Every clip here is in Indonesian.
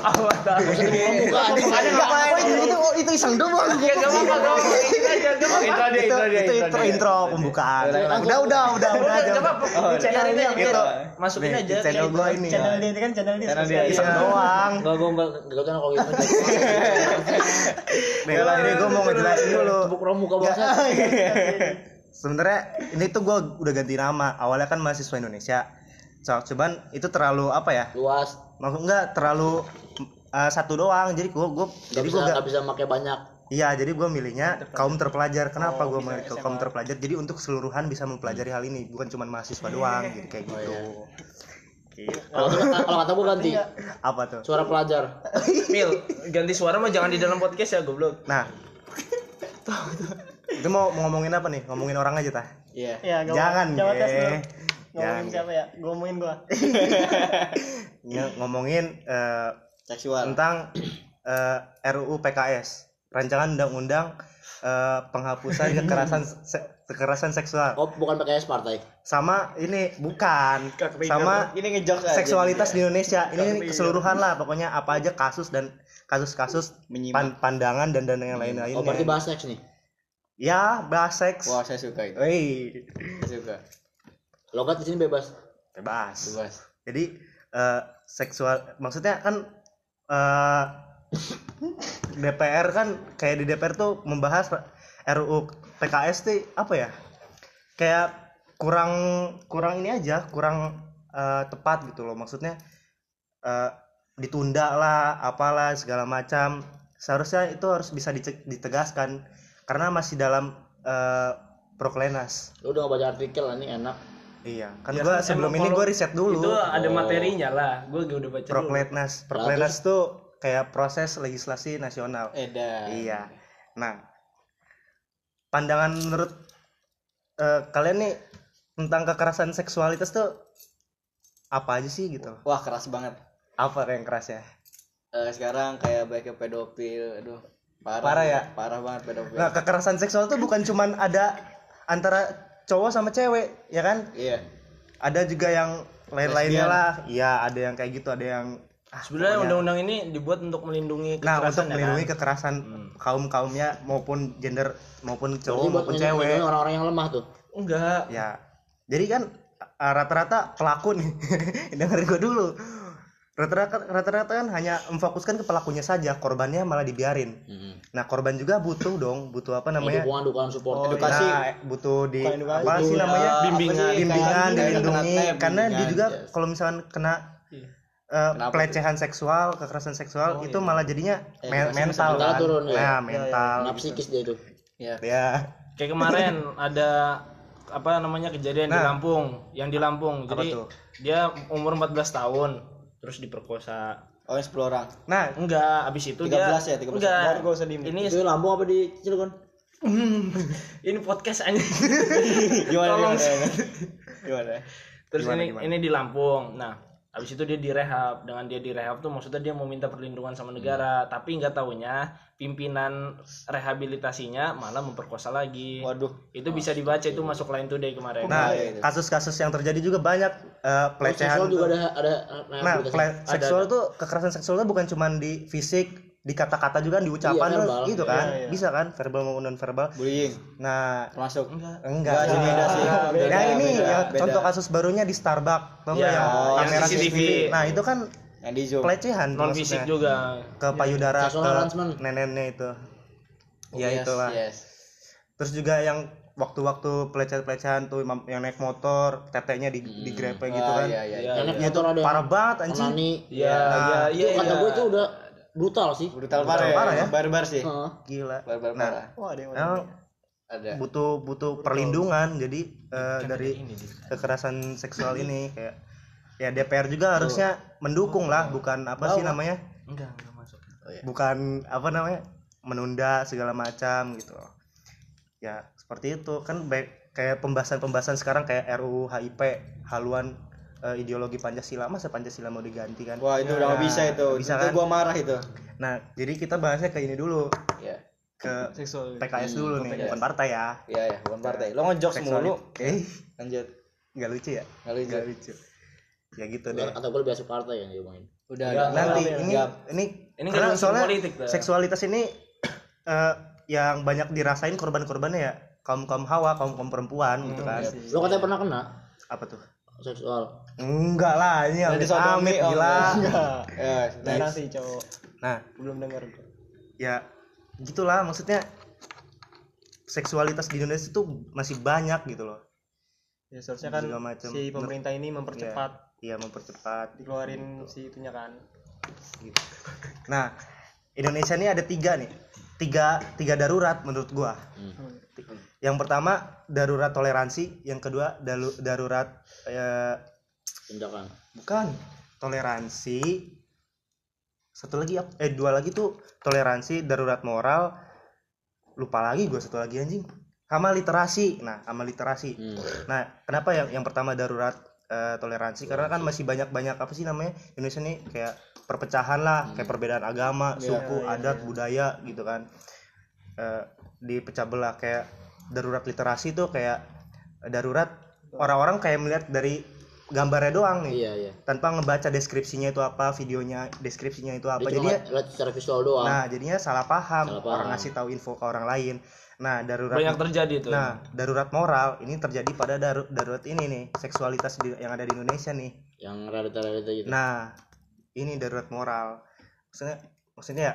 Ada ngapain? Itu itu iseng doang. Ya. Itu aja, enggak apa-apa. Intro dia, Itu intro itu pembukaan. Udah, Udah udah. Oh, Di channel ini masukin aja. channel gua ini. channel dia itu kan channel dia Channel spesial. dia, Iseng doang. Enggak gua enggak enggak kalau gitu. Nih, ini gue mau ngejelasin dulu. Tepuk muka bangsa. Sebenarnya ini tuh gue udah ganti nama. Awalnya kan mahasiswa Indonesia. Cuman itu terlalu apa ya? Luas. Maksud enggak terlalu uh, satu doang. Jadi gue gue jadi bisa gue enggak bisa pakai banyak. Iya, jadi gue milihnya kaum terpelajar. Kenapa Oh, gue milih ke SMA. kaum terpelajar? Jadi untuk keseluruhan bisa mempelajari hal ini, bukan cuma mahasiswa doang, jadi kayak Oh, gitu. iya. Kalau kata- kalau kata gua ganti Apa tuh? suara pelajar. Mil, ganti suara mah jangan di dalam podcast ya, goblok. Nah, itu mau, mau ngomongin apa nih? Ngomongin orang aja tah? Iya. ya gua- Jangan, tes dulu Jangan, ngomongin Ge. siapa ya gue ngomongin gua Ng- ngomongin eh, Seksual. tentang eh, RUU PKS, rancangan undang-undang eh, penghapusan kekerasan se- kekerasan seksual. Oh, bukan PKS partai. Sama ini bukan sama Ini ngejok aja. seksualitas di Indonesia ini keseluruhan lah pokoknya apa aja kasus dan kasus-kasus pan- pandangan dan dan yang lain-lainnya Oh, berarti bahas seks nih. ya bahas seks Wah, saya suka itu. Wih, Saya suka. Logat di sini bebas. bebas Bebas. jadi eh, seksual maksudnya kan eh, DPR kan kayak di DPR tuh membahas RUU PKS tuh apa ya kayak kurang kurang ini aja kurang eh, tepat gitu loh maksudnya eh, ditunda lah apalah segala macam seharusnya itu harus bisa ditegaskan karena masih dalam eh, proklenas Lu udah baca artikel ini enak. Iya kan Ya gua kan, sebelum ini gua riset dulu Itu ada Oh. materinya lah. Gue udah baca dulu. Proklenas, Proklenas tuh kayak proses legislasi nasional. Edan. Iya. Nah, pandangan menurut eh, kalian nih tentang kekerasan seksualitas tuh apa aja sih gitu? Wah, keras banget. Apa yang keras ya? Eh, sekarang kayak banyak pedofil, aduh. Parah, Parah ya? Parah banget pedofil. Nah, kekerasan seksual tuh bukan cuman ada antara cowok sama cewek, ya kan? Iya. Ada juga yang lain-lainnya lah. Iya, ada yang kayak gitu, ada yang ah, Sebenarnya undang-undang ini dibuat untuk melindungi Nah, kekerasan untuk ya melindungi kan? kekerasan kaum kaumnya maupun gender maupun cowok Berarti buat maupun melindungi cewek. orang-orang yang lemah tuh. Enggak. Ya, jadi kan uh, rata-rata pelaku nih, dengerin gue dulu. Rata-rata rata-rata kan hanya memfokuskan ke pelakunya saja, korbannya malah dibiarin. Nah, korban juga butuh dong, butuh apa namanya? Dukungan, dukungan support. Oh, edukasi. Nah, butuh di edukasi. apa sih Butuh, namanya? ya, bimbingan, sih, bimbingan, dilindungi karena dia juga yes. kalau misalkan kena Iya. eh, Kenapa pelecehan seksual, kekerasan seksual itu malah jadinya me- kekerasan mental mental kan. turun, ya. Nah, mental. Kena psikis dia itu. Iya. Ya. Kayak kemarin ada apa namanya kejadian di Nah. Lampung, yang di Lampung. Apa Jadi tuh? dia umur 14 tahun terus diperkosa. Oh, yang 10 orang. Nah, Enggak, abis itu 13 dia ya, 13. Enggak. Nggak, gak usah diem. Ini Itu Lampung apa di Cilegon? ini podcast aja. Gimana Tolong. gimana? Gimana? Terus Gimana, ini gimana? ini di Lampung. Nah, habis itu dia direhab. Dengan dia direhab tuh maksudnya dia mau minta perlindungan sama negara, Hmm. tapi nggak taunya pimpinan rehabilitasinya malah memperkosa lagi. Waduh. Itu bisa dibaca itu masuk line today kemarin. nah iya, iya. kasus-kasus yang terjadi juga banyak eh, pelecehan. Seksual juga tuh. ada ada Nah, ple- seksual tuh kekerasan seksual tuh bukan cuma di fisik, di kata-kata juga di ucapan Iya, tuh verbal. gitu kan. Iya, iya. Bisa kan verbal maupun non verbal. Bullying. Nah, Termasuk. Enggak. enggak Enggak, sih. beda sih. Nah, Beda, ini beda, ya, beda. contoh kasus barunya di Starbucks. Tau Ya, yang yang kamera CCTV. Nah, itu kan Yang di Zoom. pelecehan Non fisik juga. ke payudara Sexual ke neneknya itu. Ya Yes, itulah. Yes. Terus juga yang waktu-waktu pelecehan-pelecehan tuh yang naik motor, teteknya di digrepe gitu Ah, kan. Iya, iya. Iya. Yang naik Ya, itu motor ada parah banget anjing. Iya, Nah, iya, Itu iya. kata iya. gue itu udah brutal sih. Brutal Brutal parah ya. parah ya. Barbar sih. Heeh. Gila. Barbar Nah, parah. Wah, ada yang Emang Ada. butuh butuh perlindungan jadi eh, dari Ini kekerasan seksual ini kayak ya DPR juga harusnya mendukung lah bukan apa sih namanya Enggak, enggak masuk. bukan apa namanya menunda segala macam gitu ya seperti itu kan baik kayak pembahasan-pembahasan sekarang kayak RUU HIP haluan eh, ideologi Pancasila masa Pancasila mau diganti kan Wah, itu udah nggak Ya, bisa itu. bisa itu kan? gua marah itu. nah jadi kita bahasnya ke ini dulu Ya. ke seksual. PKS dulu nih bukan partai ya Iya, ya, bukan partai. Lo ngejok mulu. eh Lanjut. nggak lucu ya Nggak lucu. nggak lucu ya gitu deh Atau gue lebih asik partai yang diomongin. Udah Ya, nanti ya? ini Ya. ini Ini karena kan soalnya politik, seksualitas ini eh, yang banyak dirasain korban-korbannya ya kaum kaum hawa kaum kaum perempuan gitu kan Lo katanya pernah kena apa tuh seksual. enggak lah ini Udah amit oh, gila Enggak. Ya, sih cowok. nah Belum denger. ya gitulah maksudnya seksualitas di Indonesia itu masih banyak gitu loh Ya seharusnya kan macam. si pemerintah ini mempercepat Iya mempercepat dikeluarin si itunya kan. nah Indonesia ini ada tiga nih tiga tiga darurat menurut gua. Hmm. yang pertama darurat toleransi. Yang kedua dalu- darurat eh, Tindakan. bukan. Toleransi. Satu lagi eh dua lagi tuh toleransi darurat moral. Lupa lagi gua satu lagi anjing. Sama literasi. Nah sama literasi. Hmm. nah kenapa yang yang pertama darurat eh, toleransi karena kan masih banyak banyak apa sih namanya Indonesia nih kayak perpecahan lah kayak perbedaan agama suku adat budaya gitu kan. Eh, dipecah belah kayak darurat literasi tuh kayak darurat orang-orang kayak melihat dari gambarnya doang nih Iya iya. tanpa ngebaca deskripsinya itu apa videonya deskripsinya itu apa Dia cuma jadinya lihat secara visual doang. nah jadinya salah paham, Salah paham. orang ngasih tahu info ke orang lain nah darurat banyak terjadi tuh nah darurat moral ini terjadi pada daru- darurat ini nih seksualitas di- yang ada di Indonesia nih Yang realita-realita gitu. nah ini darurat moral maksudnya maksudnya ya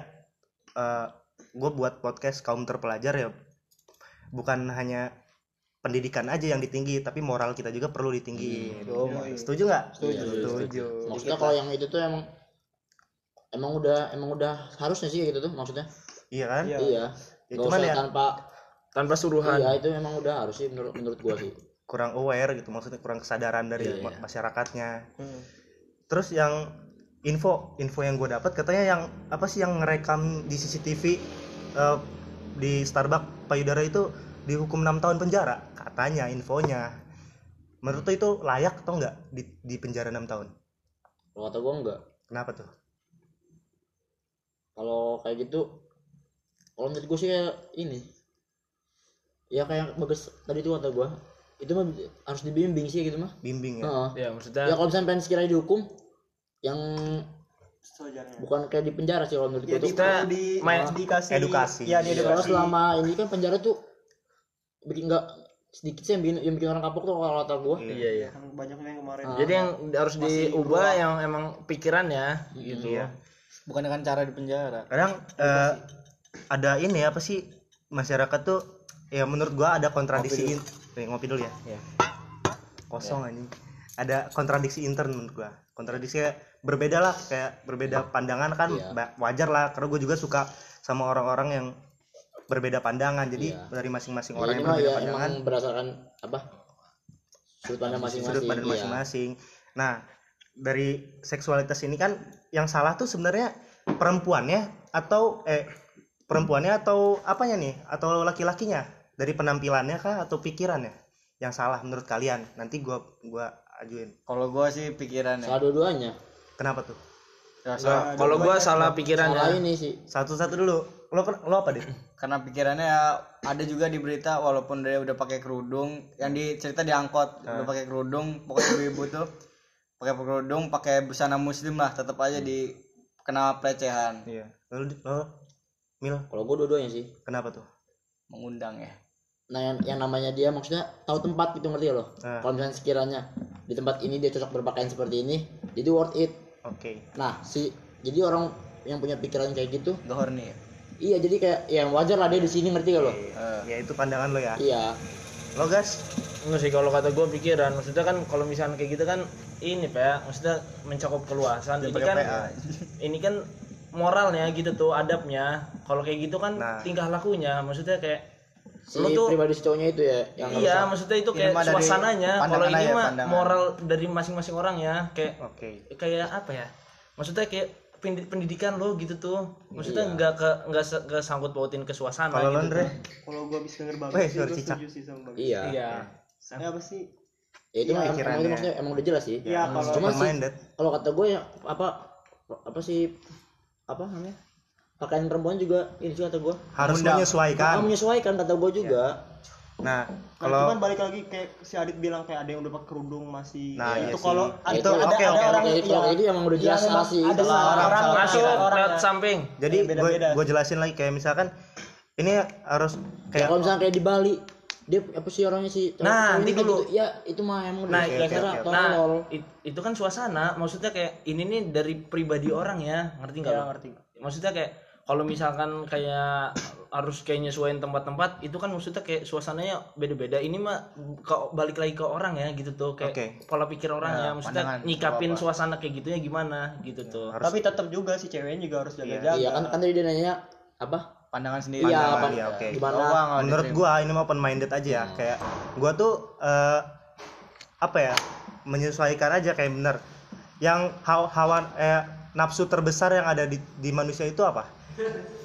gue buat podcast kaum terpelajar ya bukan hanya pendidikan aja yang ditinggi tapi moral kita juga perlu ditinggiin setuju nggak Iya, setuju, setuju Maksudnya kalau yang itu tuh emang emang udah emang udah harusnya sih kayak gitu tuh maksudnya. iya kan Iya. Iya. Ya, Gak cuman usah ya tanpa tanpa suruhan iya itu emang udah harus sih menurut menurut gua sih. kurang aware gitu maksudnya kurang kesadaran dari Iya, iya. masyarakatnya Hmm. terus yang info info yang gue dapat katanya yang apa sih yang ngerekam di CCTV eh, di Starbucks payudara itu dihukum enam tahun penjara katanya infonya menurut lo itu layak atau enggak di, di penjara enam tahun Kalau kata gua enggak. kenapa tuh Kalau kayak gitu kalau menurut gua sih kayak ini. Ya kayak bagus tadi tuh kata gua. Itu mah harus dibimbing sih gitu mah. bimbing ya Heeh. ya maksudnya Ya kalau misalnya pengen sekiranya dihukum yang Sewajarnya. bukan kayak di penjara sih kalau menurut gua tuh. kita di main- dikasih edukasi. Ya, di Karena edukasi. selama ini kan penjara tuh bikin nggak sedikit sih yang bikin, yang bikin orang kapok tuh kalau kata gua. iya iya Yang banyaknya yang kemarin. Ah. jadi yang harus diubah yang emang pikirannya gitu. Iya. Bukan dengan cara di penjara. kadang eh, ada ini apa sih masyarakat tuh ya menurut gua ada kontradiksi in- Nih, ngopi dulu ya. Kosong anjing. Ada kontradiksi intern menurut gua. Kontradiksi berbeda lah kayak berbeda pandangan kan Iya. ba- wajar lah. Karena gue juga suka sama orang-orang yang berbeda pandangan jadi Iya. dari masing-masing Ya, orang ini yang berbeda ya pandangan emang berdasarkan apa sudut pandang masing-masing. sudut pandang iya. masing-masing nah dari seksualitas ini kan yang salah tuh sebenarnya perempuannya atau eh perempuannya atau apanya nih atau laki-lakinya dari penampilannya kah atau pikirannya yang salah menurut kalian nanti gua gua ajuin Kalau gua sih pikirannya. Salah dua-duanya. kenapa tuh Ya, Nggak, kalau gua salah pikirannya Salah ini sih. satu-satu dulu lo lo apa deh karena pikirannya ya ada juga di berita walaupun dia udah pakai kerudung yang di cerita diangkot udah pakai kerudung pokoknya ibu-ibu tuh pakai kerudung pakai busana muslim lah tetap aja di kena pelecehan. Iya. Lo lo? Mil? Kalau gua dua-duanya sih. kenapa tuh? Mengundang ya? Nah yang, yang namanya dia maksudnya tahu tempat gitu ngerti lo? Ah. Kalau misalnya sekiranya di tempat ini dia cocok berpakaian seperti ini, jadi worth it. oke. Nah si jadi orang yang punya pikiran kayak gitu, gak horny ya iya jadi kayak ya wajar lah dia di sini ngerti gak lo? ya itu pandangan lo ya Iya. lo gas Enggak sih kalau kata gue pikiran maksudnya kan kalau misalnya kayak gitu kan ini pak maksudnya mencakup keluasan ini kan PA. ini kan moralnya gitu tuh adabnya kalau kayak gitu kan Nah. tingkah lakunya maksudnya kayak Si Lo tuh- pribadi cowoknya itu ya yang iya usah- maksudnya itu Ini kayak dari suasananya kalau ini mah pandangan. moral dari masing-masing orang ya kayak oke kayak apa ya maksudnya kayak pendidikan lo gitu tuh. Maksudnya Iya. nggak ke nggak nggak sangkut pautin ke suasana kalau lo gitu Andre Kalau gua habis denger bagus Weh, sih, gua setuju sih sama bagus. Iya. iya. Ya apa sih? Ya itu mah emang, itu maksudnya emang udah jelas sih. Iya, kalau Cuma sih kalau kata gue ya apa apa sih apa namanya pakaian perempuan juga ini sih kata gue harus menyesuaikan. Menyesuaikan kata gue juga Nah, Kalau kalau cuman balik lagi kayak si Adit bilang kayak ada yang udah pakai kerudung masih Nah, ya iya itu kalau Ya, itu ada, oke, ada oke, orang oke. itu, kalau itu emang udah jelas memang sih ada lah, orang orang masuk orang lewat samping jadi gue beda-beda. gue jelasin lagi kayak misalkan ini harus kayak kayak kalau misalnya kayak di Bali dia apa sih orangnya sih Nah, ini nanti kayak dulu. gitu. ya itu mah emang Nah, dasar oke, oke. nah it- itu kan suasana maksudnya kayak ini nih dari pribadi orang ya ngerti nggak ya lo? ngerti maksudnya kayak kalau misalkan kayak harus kayak nyesuaiin tempat-tempat itu kan maksudnya kayak suasananya beda-beda. Ini mah ke, balik lagi ke orang ya gitu tuh. Kayak Oke. pola pikir orang ya, maksudnya pandangan, nyikapin apa-apa. suasana kayak gitunya gimana gitu tuh. harus tapi tetap juga si ceweknya juga harus jaga-jaga. Iya kan kan tadi dia nanya apa? Pandangan sendiri. Iya Pandangan, apa? iya, oke. gimana? Coba nggak menurut gua ini mah open minded aja ya. Kayak gua tuh eh, apa ya menyesuaikan aja kayak bener. Yang haw- hawan eh, nafsu terbesar yang ada di, di manusia itu apa?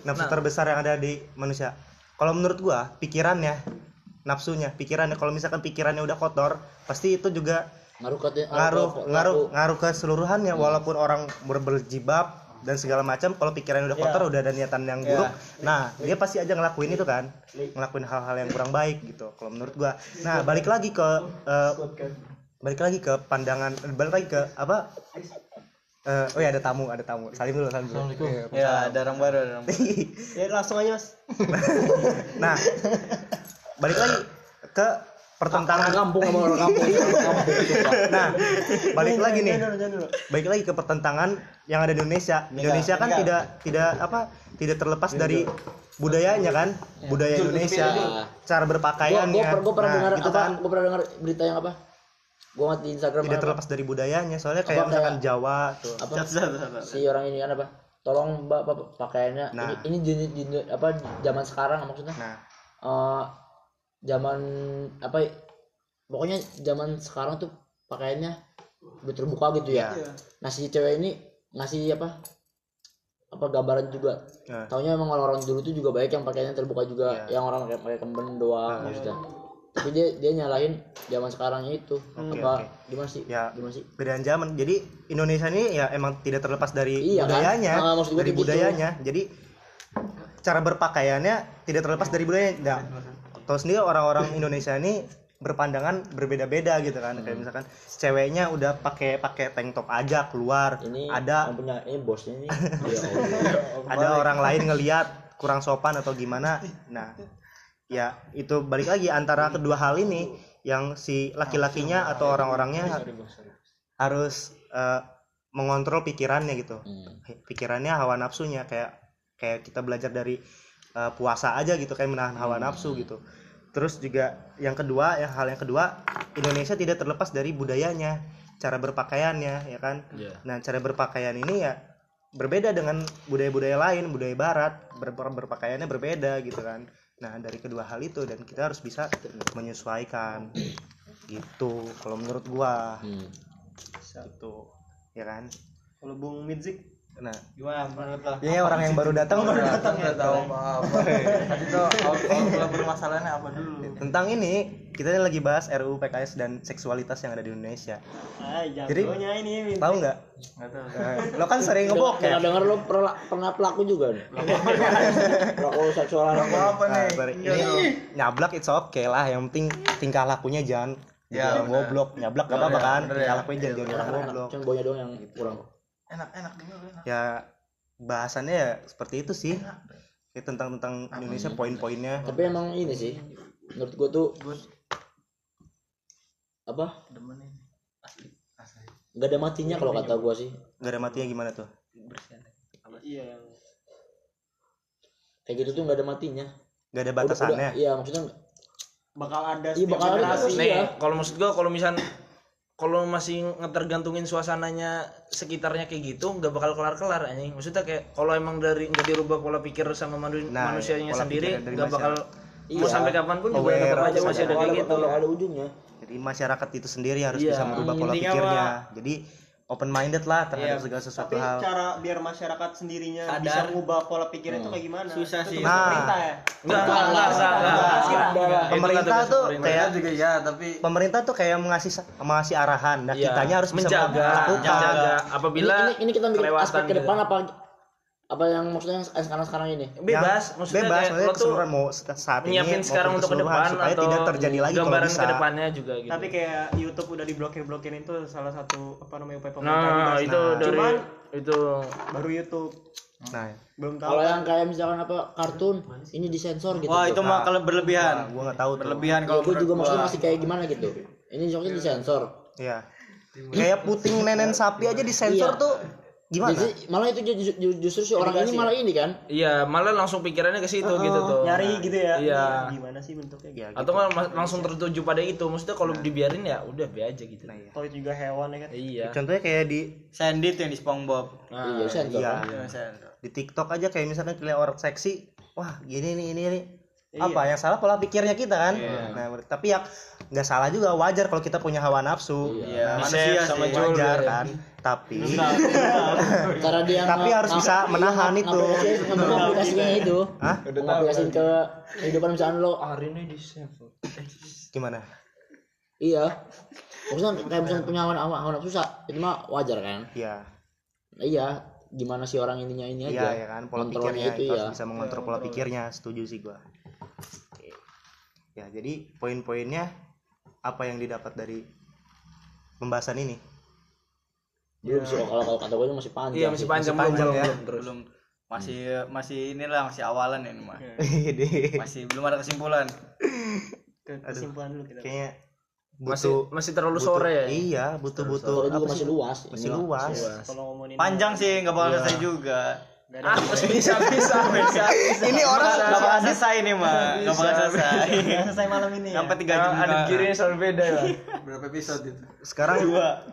Nafsu terbesar yang ada di manusia. Kalau menurut gua pikirannya nafsunya pikirannya. Kalau misalkan pikirannya udah kotor pasti itu juga ngaruh ke ngaruh ngaruh ngaruh ke seluruhannya. Walaupun orang ber- berjibab dan segala macam kalau pikirannya udah kotor udah ada niatan yang buruk nah dia pasti aja ngelakuin itu kan. Ngelakuin hal-hal yang kurang baik gitu kalau menurut gua. Nah balik lagi ke eh, balik lagi ke pandangan balik lagi ke apa Eh, oh ya ada tamu ada tamu. Salim dulu salim dulu. Ya ada orang baru ada orang baru. ya langsung aja mas. Nah balik lagi ke pertentangan. Kampung sama orang kampung. Sumpah. nah balik lagi nih. Jangan dulu, jangan dulu. baik lagi ke pertentangan yang ada di Indonesia. Indonesia kan tidak tidak apa tidak terlepas dari budayanya kan, budaya Indonesia, cara berpakaiannya. gua, gua pernah Nah, dengar gitu apa? kan. Gua pernah dengar berita yang apa gua ngeliat di Instagram tidak apa, terlepas dari budayanya. Soalnya kayak Apa misalkan kayak- Jawa tuh. apa satu. si orang ini kan apa tolong mbak apa pakaiannya Nah. ini ini di, di- apa zaman sekarang maksudnya Nah, eh zaman apa ya, pokoknya zaman sekarang tuh pakaiannya udah terbuka gitu ya. Iya. Nah si cewek ini ngasih apa apa gambaran juga. Nah. Taunya emang orang-orang dulu tuh juga banyak yang pakaiannya terbuka juga, Iya. yang orang pakai pakai kemben doang maksudnya. Tapi dia dia nyalahin zaman sekarang itu apa gimana sih? Ya. Gimana sih? bedaan zaman. Jadi Indonesia ini ya emang tidak terlepas dari Iya kan? budayanya, Ah, maksud gua dari kayak gitu. budayanya. Jadi cara berpakaiannya tidak terlepas dari budayanya. Nah, tahu sendiri orang-orang Indonesia ini berpandangan berbeda-beda gitu kan. Hmm. Kayak misalkan ceweknya udah pakai pakai tank top aja keluar, Ini ada yang punya ini bosnya ini. Ya Allah. ada orang lain ngeliat kurang sopan atau gimana. Nah, ya itu balik lagi antara kedua hal ini yang si laki-lakinya atau orang-orangnya harus eh, mengontrol pikirannya gitu. Hmm. pikirannya hawa nafsunya kayak kayak kita belajar dari eh, puasa aja gitu kayak menahan hawa nafsu gitu. Terus juga yang kedua yang hal yang kedua Indonesia tidak terlepas dari budayanya cara berpakaiannya ya kan? Iya. nah cara berpakaian ini ya berbeda dengan budaya-budaya lain budaya barat ber- berpakaiannya berbeda gitu kan nah dari kedua hal itu dan kita harus bisa menyesuaikan. Gitu kalau menurut gua. Hmm. gitu ya kan? Kalau Bung Midzik nah. Gimana menurut lo? Ya orang yang baru datang baru datang nggak tahu apa tadi tuh kalau bermasalahnya apa dulu? Tentang ini kita lagi bahas RUU PKS dan seksualitas yang ada di Indonesia. Ah Jadi- ini tahu nggak? Nggak tahu. Nah, lo kan sering ngebok ya Dengar dengar lo pernah, pernah pelaku juga? Nih. pelaku seksual. Apa Nah, nih ini nyablak it's okay lah. Yang penting tingkah lakunya jangan Ya, goblok. Nyablak gak apa-apa kan? tingkah ya. lakunya jangan jadi orang goblok. Cuma doang yang kurang. Enak enak dulu enak. Ya bahasannya ya seperti itu sih. Kayak tentang tentang Indonesia poin-poinnya. Tapi emang ini sih menurut gua tuh apa? demen ini. Asli asli. Gak ada matinya kalau kata gua sih. nggak ada matinya gimana tuh? Iya. Kayak gitu tuh gak ada matinya. nggak ada batasannya? Iya maksudnya bakal ada Iya, bakal ada generasi terus. Nih, Iya. kalau maksud gua kalau misal kalau masih ngetergantungin suasananya sekitarnya kayak gitu nggak bakal kelar-kelar anjing. Maksudnya kayak kalau emang dari nggak dirubah pola pikir sama manu- Nah, manusianya pola sendiri nggak bakal Iya. mau sampai kapan pun juga Aware tetap aja masih ada kayak gitu. ada, ujungnya. jadi masyarakat itu sendiri harus Iya. bisa merubah pola Intinya pikirnya jadi open minded lah terhadap Iya, segala sesuatu tapi hal cara biar masyarakat sendirinya Sadar. bisa mengubah pola pikirnya itu kayak gimana Susah sih. Nah. pemerintah ya Enggak, enggak, enggak, enggak, enggak, enggak. Ada. Itu nggak pemerintah tuh pemerintah. kayak juga ya tapi pemerintah tuh kayak mengasih mengasih arahan nah Iya, kitanya harus bisa menjaga, melakukan menjaga apabila ini, ini, ini kita mikir kelewatan aspek ke gitu. depan apa apa yang maksudnya yang sekarang sekarang ini bebas maksudnya bebas kayak maksudnya lo tuh keseluruhan mau saat ini nyiapin sekarang untuk ke depan supaya atau tidak terjadi lagi kalau gambaran bisa ke depannya juga gitu Tapi kayak YouTube udah diblokir blokirin itu salah satu apa namanya upaya pemerintah nah itu Nah. dari Cuman itu baru YouTube nah belum tahu. kalau yang kayak misalkan apa kartun ini disensor gitu Wah, itu mah kalau berlebihan. gua nggak tahu tuh Berlebihan kalau kalau gue juga maksudnya gua. masih kayak gimana gitu ini maksudnya disensor Iya. Kayak puting nenen sapi aja disensor Iya. tuh gimana? Jadi, malah itu ju- ju- justru si orang ini malah ini kan iya malah langsung pikirannya ke situ gitu tuh nyari gitu ya. Iya. Ini Gimana sih bentuknya? Ya, atau malah mas- langsung tertuju pada itu maksudnya kalau dibiarin ya udah be aja gitu Atau juga hewan ya kan. iya Contohnya kayak di Sandy tuh yang di SpongeBob. iya sensor iya, kan? Iya, sensor. di TikTok aja kayak misalkan kelihatan orang seksi, wah gini nih ini ini. Iya. Apa yang salah pola pikirnya kita kan? Nah, ber- tapi ya nggak salah juga wajar kalau kita punya hawa nafsu. Iya, Bisa manusia sama sih. Wajar ya. kan. Tapi cara dia Tapi harus bisa menahan itu. mengaplikasikan itu Hah? mengaplikasikan ke kehidupan misalkan lo hari ini di save gimana? iya maksudnya kayak misalnya punya hawa hawa nafsu itu mah wajar kan Iya. Nah, iya gimana si orang ininya ini Iya aja ya kan pola pikirnya itu itu ya harus bisa mengontrol pola pikirnya setuju sih gua. Oke. Ya jadi poin-poinnya apa yang didapat dari pembahasan ini? belum sih kalau kalau kata gue itu masih panjang iya masih sih. panjang panjang belum, ya. belum, terus Belum masih masih inilah masih awalan ini mah. Ini Masih belum ada kesimpulan. Ke kesimpulan dulu kita. kayaknya masih butuh masih terlalu butuh- sore ya Iya, butuh-butuh Kalau juga apa masih sih? luas Masih luas. Kalau ngomongin Panjang sih, nggak bakal selesai juga. Ah masih bisa bisa bisa Ini orang Nggak bakal selesai nih mah, nggak bakal selesai. nggak selesai malam ini. Ya? Sampai tiga jam. ada kirinya selalu beda ya berapa episode itu? Sekarang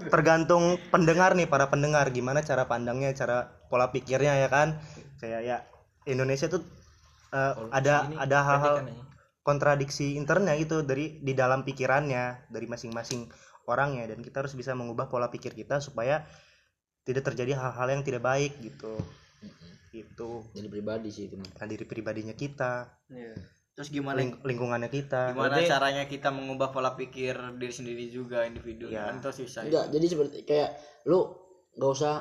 tergantung pendengar nih para pendengar. Gimana cara pandangnya, cara pola pikirnya ya kan? Kayak ya Indonesia tuh eh, ada ada hal-hal kontradiksi internya gitu dari di dalam pikirannya dari masing-masing orangnya. Dan kita harus bisa mengubah pola pikir kita supaya tidak terjadi hal-hal yang tidak baik gitu itu jadi pribadi sih itu nah, diri pribadinya kita Iya. Terus gimana ling- lingkungannya kita gimana Berarti- caranya kita mengubah pola pikir diri sendiri juga individu Iya. kan itu susah. enggak jadi seperti kayak lu gak usah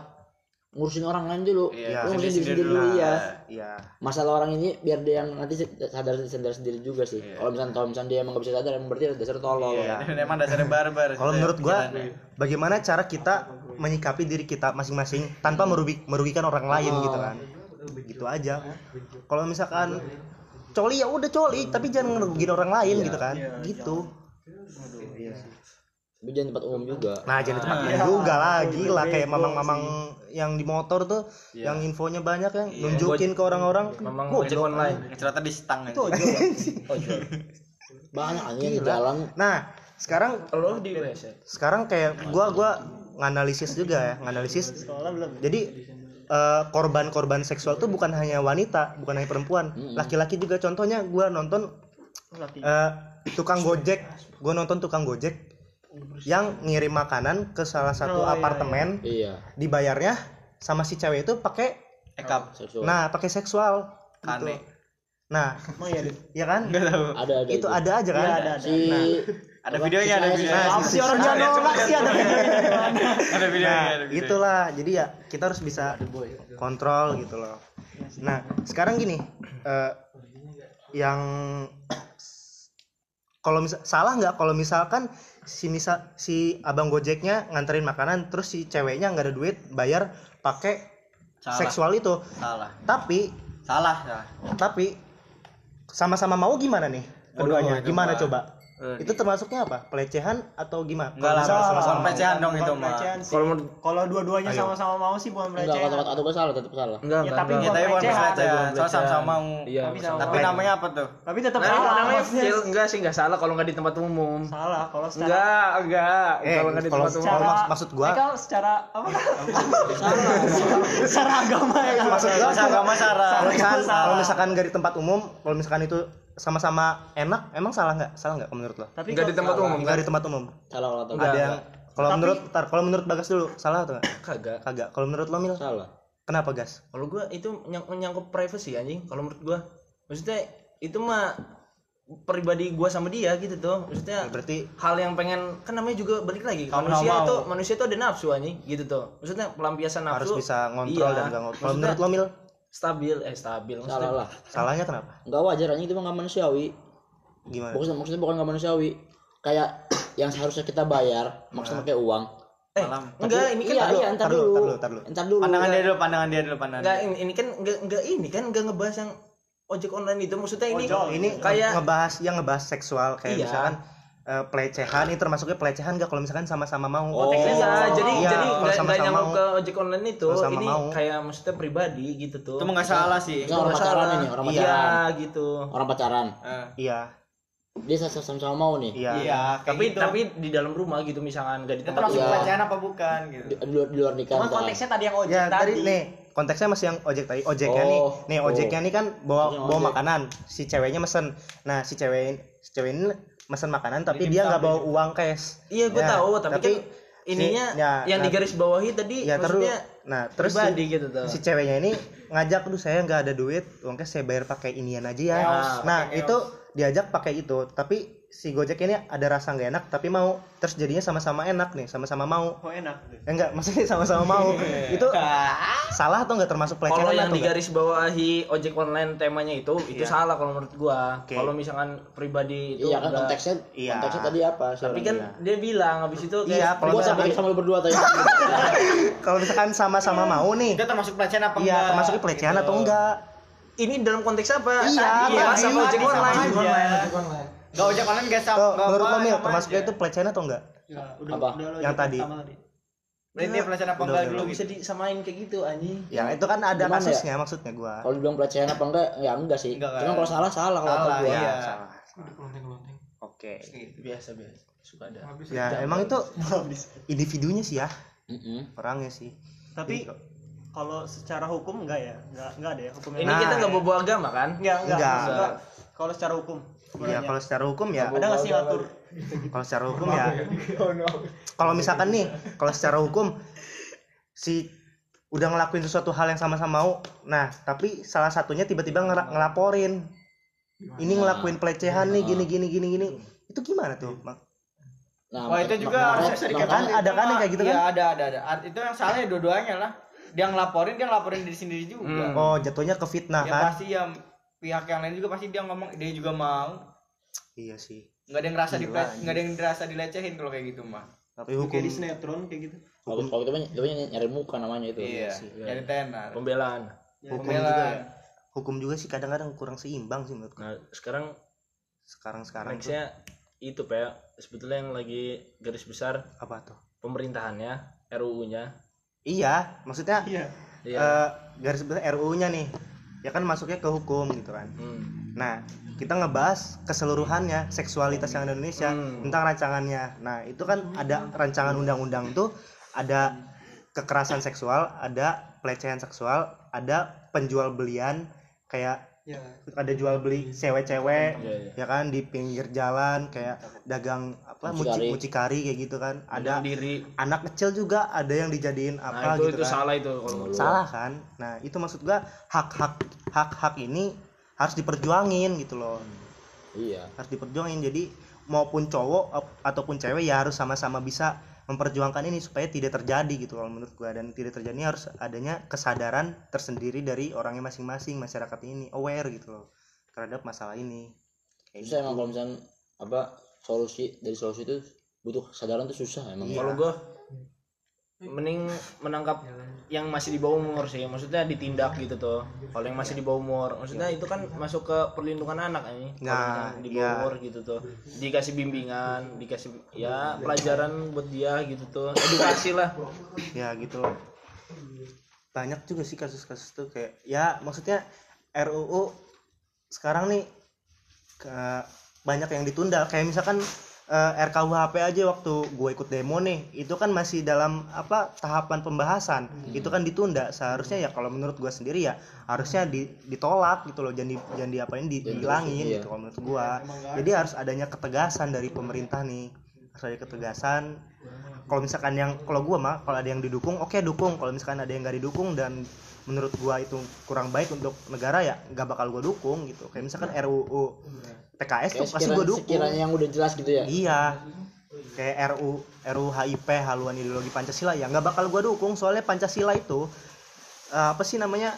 ngurusin orang lain dulu Iya, lu ngurusin diri sendiri dulu dulu. ya ya masalah orang ini biar dia yang nanti sadar sadar sendiri juga sih Iya. kalau misalnya kalau misalnya dia emang gak bisa sadar emang berarti dasar tolol Iya, dan emang dasarnya barbar. kalau menurut gua bagaimana cara kita menyikapi diri kita masing-masing tanpa merugi- merugikan orang lain gitu kan. Gitu aja. Kalau misalkan coli ya udah coli tapi jangan ngerugiin orang lain gitu kan. Gitu. tapi jangan tempat umum juga. Nah jadi tempat umum juga lah. Gila kayak mamang-mamang yang di motor tuh yang infonya banyak yang nunjukin ke orang-orang memang Gua- ojek online. Cerita di stang itu aja. banyak aja yang di jalan. Nah sekarang lo di sekarang kayak gua gua nganalisis juga ya nganalisis belum. jadi eh, korban-korban seksual tuh bukan hanya wanita bukan hanya perempuan laki-laki juga contohnya gua nonton eh, tukang gojek gua nonton tukang gojek yang ngirim makanan ke salah satu apartemen iya dibayarnya sama si cewek itu pakai Ekap. nah pakai seksual gitu. Aneh. nah Oh iya. Ya kan tahu. ada ada itu ada aja kan Iya, ada, ada. si Ada videonya, ada si- videonya. Nah, sih orang jangan nolak sih ada Ada videonya. nah ada videonya. itulah jadi ya kita harus bisa kontrol gitu loh nah sekarang gini eh, yang kalau misal salah nggak kalau misalkan si misal si abang gojeknya nganterin makanan terus si ceweknya nggak ada duit bayar pakai seksual itu Salah. tapi Salah, salah. tapi sama-sama mau gimana nih keduanya gimana coba Eh, itu termasuknya apa pelecehan atau gimana Enggak lah, Kalau sama-sama pelecehan dong itu mah. Kalau Kalau dua-duanya sama-sama mau sih bukan enggak pelecehan. kata atau gue salah tetap salah enggak Ya, enggak tapi enggak. Ya, tapi bukan pelecehan. pelecehan. Soal sama-sama mau. iya Tapi sama- sama- Tapi namanya apa tuh? Tapi tetap Nah, salah. namanya feel enggak sih enggak salah kalau enggak di tempat umum Salah kalau secara enggak enggak Eh, kalau enggak di kalau tempat umum kalau secara maks- maksud gua- kalau secara apa? secara agama ya kan. maksud gua Sama sama Sarah. kalau misalkan Salah. kalau misalkan nggak di tempat umum kalau misalkan itu sama-sama enak emang salah nggak? Salah nggak menurut lo? Tapi enggak di tempat umum nggak di tempat umum. Salah kalau Enggak. ada. yang kalau menurut tar kalau menurut bagas dulu salah atau nggak? Kagak. Kagak. Kalau menurut lo mil? Salah. Kenapa gas? Kalau gua itu nyang nyangkut privacy anjing kalau menurut gua. Maksudnya itu mah pribadi gua sama dia gitu tuh. Maksudnya berarti hal yang pengen kan namanya juga balik lagi Kamu manusia mau. itu manusia itu ada nafsu anjing gitu tuh. Maksudnya pelampiasan nafsu. harus bisa ngontrol iya. dan nggak ngontrol. Menurut lo mil stabil eh stabil salah maksudnya lah salahnya kenapa? Nggak wajar anjing itu mah nggak manusiawi. Gimana? Maksudnya maksudnya bukan nggak manusiawi. Kayak yang seharusnya kita bayar maksudnya pakai uang. Eh enggak ini kan iya aduh, iya entar tar dulu, dulu. tar dulu, tar dulu. entar dulu. pandangan dia dulu pandangan dia dulu pandangan enggak ini, ini kan enggak enggak ini kan enggak ngebahas yang ojek online itu maksudnya ini Ojol. ini kayak ngebahas yang ngebahas seksual kayak Iya. misalkan eh, pelecehan ini termasuknya pelecehan gak kalau misalkan sama-sama mau Oh. iya jadi Iya, jadi enggak sama-sama nyangkut mau. ke ojek online itu sama ini mau. kayak maksudnya pribadi gitu tuh itu nggak salah sih Itu orang Nggak pacaran salah. ini, orang iya pacaran. gitu orang pacaran Eh, iya dia sama-sama mau nih iya iya tapi gitu. tapi di dalam rumah gitu misalkan enggak di itu tempat Iya. pelecehan apa bukan gitu di, di luar, di luar nikah Cuma ntar. konteksnya tadi yang ojek ya tadi. tadi nih konteksnya masih yang ojek tadi ojeknya Oh, nih nih oh. ojeknya nih kan bawa bawa makanan si ceweknya mesen nah si cewek si cewek ini mesen makanan tapi dia nggak bawa uang cash. Iya gue Ya, tahu tapi, kan ininya si- ya, yang nah, digaris bawahi tadi ya terus maksudnya nah terus si, gitu tuh. si ceweknya ini ngajak aduh saya nggak ada duit uang cash saya bayar pakai inian aja ya. Eos, nah itu diajak pakai itu tapi si gojek ini ada rasa nggak enak tapi mau. Terus jadinya sama-sama enak nih sama-sama mau. Oh enak. Eh, enggak maksudnya sama-sama mau. Itu salah atau nggak termasuk pelecehan kalau yang digaris bawahi ojek online temanya itu itu Iya. salah kalau menurut gua. Oke. kalau misalkan pribadi itu iya kan udah- konteksnya Iya. konteksnya tadi apa tapi kan Iya. dia bilang habis itu kayak Iya, kalau gua misalkan- sama berdua tadi. Kalau misalkan sama-sama mau nih. Itu termasuk pelecehan apa iya enggak? termasuk pelecehan Gitu. atau enggak? Ini dalam konteks apa? Iya, iya sama ojek online Nggak ojek online nggak sama Tuh, nggak menurut apa, lo Mil sama termasuk aja. itu pelecehan atau enggak Ya, udah, Apa? udah lo Yang tadi. Berarti dia pelecehan apa Udah, enggak udah, dulu Lu bisa disamain kayak gitu anjing ya itu kan ada Gimana ya? kasusnya maksudnya gua kalau dibilang pelecehan apa enggak ya enggak sih Enggak, cuma kalau salah salah kalau kata Salah, gua iya. salah oke biasa biasa suka ada ya emang itu individunya sih ya orangnya sih Tapi kalau secara hukum enggak ya? Enggak enggak ada ya hukumnya. ini Nah, kita nggak iya. bawa agama kan enggak enggak. Enggak. Enggak. Kalau secara hukum. Iya kalau secara hukum ya ada nggak sih ngatur? kalau secara hukum ya kalau misalkan nih kalau secara hukum si udah ngelakuin sesuatu hal yang sama-sama mau nah tapi salah satunya tiba-tiba ngela- ngelaporin ini ngelakuin pelecehan nih gini gini gini gini itu gimana tuh Mak? nah Wah itu juga harusnya bisa dikatakan Kan ada kan yang kayak gitu Iya, kan? ada ada ada. Art- Itu yang salah ya dua-duanya lah. Dia ngelaporin, dia ngelaporin diri sendiri juga. Hmm. oh jatuhnya ke fitnah Ya kan pasti yang pihak yang lain juga pasti dia ngomong dia juga mau. iya sih Nggak ada yang ngerasa dipele, nggak ada yang ngerasa dilecehin kalau kayak gitu mah. tapi hukum Kayak di sinetron kayak gitu. kalau kalau itu itu mah nyari muka namanya itu Iya, jadi tenar. pembelaan hukum Pembelaan. juga ya. hukum juga sih kadang-kadang kurang seimbang sih menurutku nah sekarang sekarang-sekarang tuh nextnya itu pak sebetulnya yang lagi garis besar apa tuh pemerintahannya RUU-nya iya maksudnya Iya. Iya. eh, garis besar RUU-nya nih ya kan masuknya ke hukum gitu kan Hmm. Nah, kita ngebahas keseluruhannya seksualitas yang ada di Indonesia Hmm. tentang rancangannya. Nah, itu kan ada rancangan undang-undang tuh ada kekerasan seksual, ada pelecehan seksual, ada penjual belian kayak Ya. ada jual beli cewek-cewek Iya, iya. ya kan di pinggir jalan kayak dagang apa muci- Mucikari. mucikari kayak gitu kan. ada diri anak kecil juga ada yang dijadiin nah apa itu gitu itu kan. salah itu kalau menurut. Salah kan? Nah, itu maksud gua hak-hak hak-hak ini harus diperjuangin gitu loh. iya Harus diperjuangin. Jadi maupun cowok ataupun cewek ya harus sama-sama bisa memperjuangkan ini supaya tidak terjadi gitu kalau menurut gua dan tidak terjadi harus adanya kesadaran tersendiri dari orangnya masing-masing masyarakat ini aware gitu loh terhadap masalah ini. Kayak gitu. emang kalau misalnya apa solusi dari solusi itu butuh kesadaran tuh susah emang. Iya. kalau gua mending menangkap yang masih di bawah umur sih maksudnya ditindak gitu tuh. Kalau yang masih di bawah umur maksudnya itu kan masuk ke perlindungan anak ini Nah, yang di bawah iya. umur gitu tuh. Dikasih bimbingan dikasih ya pelajaran buat dia gitu tuh. Edukasi lah. Ya gitu. Loh banyak juga sih kasus-kasus tuh kayak ya maksudnya RUU sekarang nih ke, banyak yang ditunda. Kayak misalkan eh, RKUHP aja waktu gue ikut demo nih itu kan masih dalam apa tahapan pembahasan. Itu kan ditunda. Seharusnya ya kalau menurut gue sendiri ya harusnya di- ditolak gitu loh. Jangan di, jangan diapain di, dihilangin iya. gitu kalau menurut gue jadi harus adanya ketegasan dari pemerintah nih. Harus ada ketegasan. Kalau misalkan yang kalau gua mah kalau ada yang didukung oke dukung. Kalau misalkan ada yang nggak didukung dan menurut gua itu kurang baik untuk negara ya nggak bakal gua dukung gitu. Kayak misalkan RUU PKS tuh Kayak pasti gua dukung. sekiranya yang udah jelas gitu ya? Iya. Kayak RU RU HIP haluan ideologi Pancasila ya nggak bakal gua dukung. Soalnya Pancasila itu eh, apa sih namanya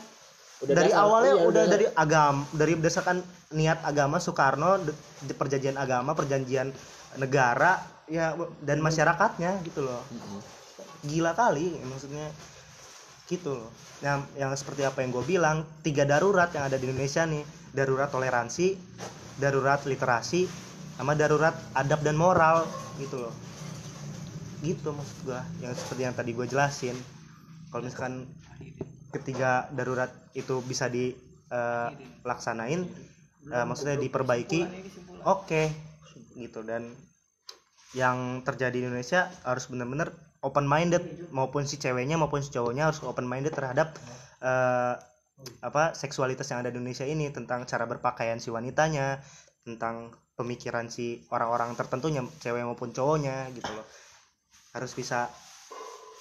Udah dari dasar, awalnya iya, udah udah- dari agama dari berdasarkan niat agama Soekarno perjanjian agama perjanjian negara ya dan masyarakatnya gitu loh. Gila kali maksudnya gitu loh. Yang yang seperti apa yang gue bilang tiga darurat yang ada di Indonesia nih. Darurat toleransi darurat literasi sama darurat adab dan moral. Gitu loh. Gitu maksud gue yang seperti yang tadi gue jelasin. Kalau misalkan ketiga darurat itu bisa dilaksanain maksudnya diperbaiki oke. Gitu. Dan yang terjadi di Indonesia harus benar-benar open minded maupun si ceweknya maupun si cowoknya harus open minded terhadap eh, apa seksualitas yang ada di Indonesia ini tentang cara berpakaian si wanitanya tentang pemikiran si orang-orang tertentunya cewek maupun cowoknya gitu loh. Harus bisa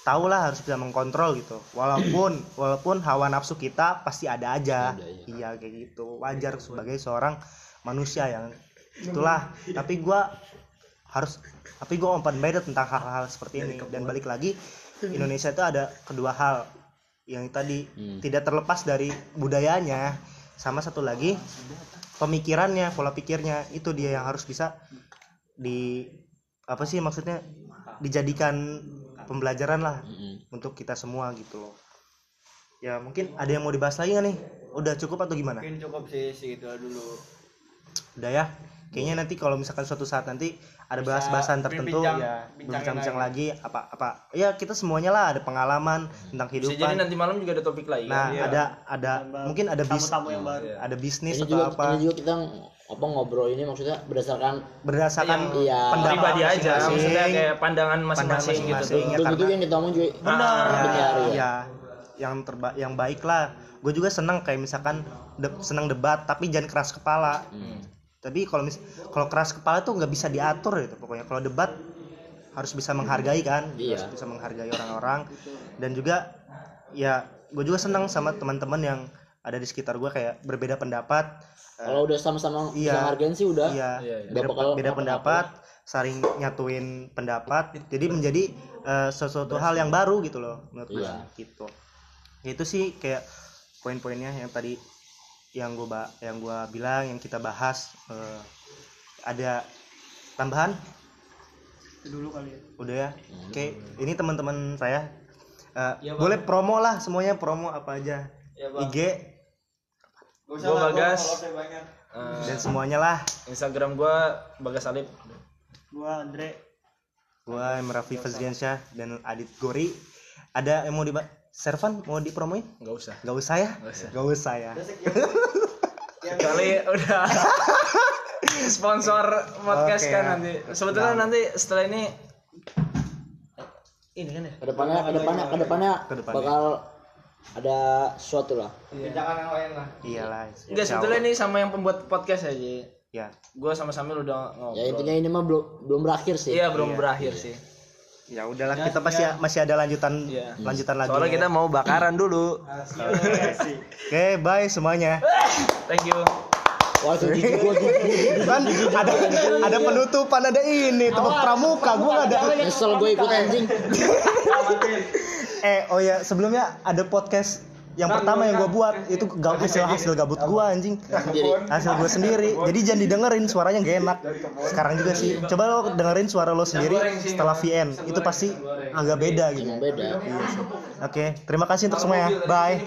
tahu lah harus bisa mengkontrol gitu. Walaupun walaupun hawa nafsu kita pasti ada aja. Ada, iya. iya kayak gitu. Wajar sebagai seorang manusia yang itulah. Tapi gua harus tapi gue open minded tentang hal-hal seperti ini. Dan balik lagi Indonesia itu ada kedua hal. Yang tadi Hmm. tidak terlepas dari budayanya sama satu lagi pemikirannya pola pikirnya. Itu dia yang harus bisa di apa sih maksudnya? Dijadikan pembelajaran lah Mm-mm. untuk kita semua gitu loh. Ya mungkin ada yang mau dibahas lagi nggak nih? Udah cukup atau gimana? Mungkin cukup sih segitu dulu. Udah ya kayaknya nanti kalau misalkan suatu saat nanti ada bahas-bahasan tertentu ya bincangin berbincang-bincang lagi apa apa ya kita semuanya lah ada pengalaman tentang Bisa jadi kehidupan nanti malam juga ada topik lagi. nah kan? ada ada mungkin ada bis tamu-tamu yang baru ada bisnis ini atau juga apa ini juga kita apa ngobrol ini maksudnya berdasarkan berdasarkan Iya. pendapat pribadi aja, maksudnya kayak pandangan masing-masing gitu. masing-masing. Ya, begitu karena- yang kita omong juga benar benar, ya, ya. ya yang terba yang baik lah gue juga senang kayak misalkan de- senang debat tapi jangan keras kepala Hmm. Tapi kalau mis kalau keras kepala tuh nggak bisa diatur gitu pokoknya. Kalau debat harus bisa menghargai kan Iya. harus bisa menghargai orang-orang. Dan juga ya gue juga senang sama teman-teman yang ada di sekitar gue kayak berbeda pendapat. Kalau udah sama-sama Iya. bisa hargain sih udah. Iya. Iya, iya. Beda, bakal beda pendapat saling nyatuin pendapat. Jadi menjadi eh, sesuatu hal yang baru gitu loh menurut gue Iya. gitu. Itu sih kayak poin-poinnya yang tadi yang gue yang gua bilang yang kita bahas eh, ada tambahan? Itu dulu kali ya. Udah ya? Oke ini teman-teman saya. Eh, Iya, Bang. boleh promo lah semuanya promo apa aja. Ya bang. IG lah, Bagas. Eh, dan semuanya lah. Instagram gua Bagas Alip. gua Andre. Gua Emrafi Fazriansyah dan Adit Gori. Ada yang mau di Servan mau dipromoin Enggak usah. Gak usah ya Nggak usah. Gak usah ya Kecuali udah sponsor podcast Oke, kan ya. nanti. Sebetulnya nanti setelah ini ini kan ya. ke depannya ke depannya ke depannya Ke depannya. bakal ada sesuatu lah Bincangkan yang lain lah iyalah Enggak sebetulnya ini sama yang pembuat podcast aja. ya Gua sama Samil udah ngobrol. ya intinya ini mah belum belum berakhir sih Iya, belum berakhir sih. Ya udahlah kita pasti masih ada lanjutan Iya. lanjutan lagi Soalnya kita mau bakaran dulu. oke bye semuanya. Thank you. wah jijik gua kan ada ada penutupan ada ini tepuk pramuka gua nggak ada. Nyesel gue ikut anjing. Eh oh ya sebelumnya ada podcast yang pertama yang gue buat itu ga- hasil hasil gabut gue anjing. Hasil gue sendiri. Jadi jangan didengerin suaranya gak enak. Sekarang juga sih. Coba lo dengerin suara lo sendiri setelah VN itu pasti agak beda gitu. emang beda. Oke terima kasih untuk semuanya bye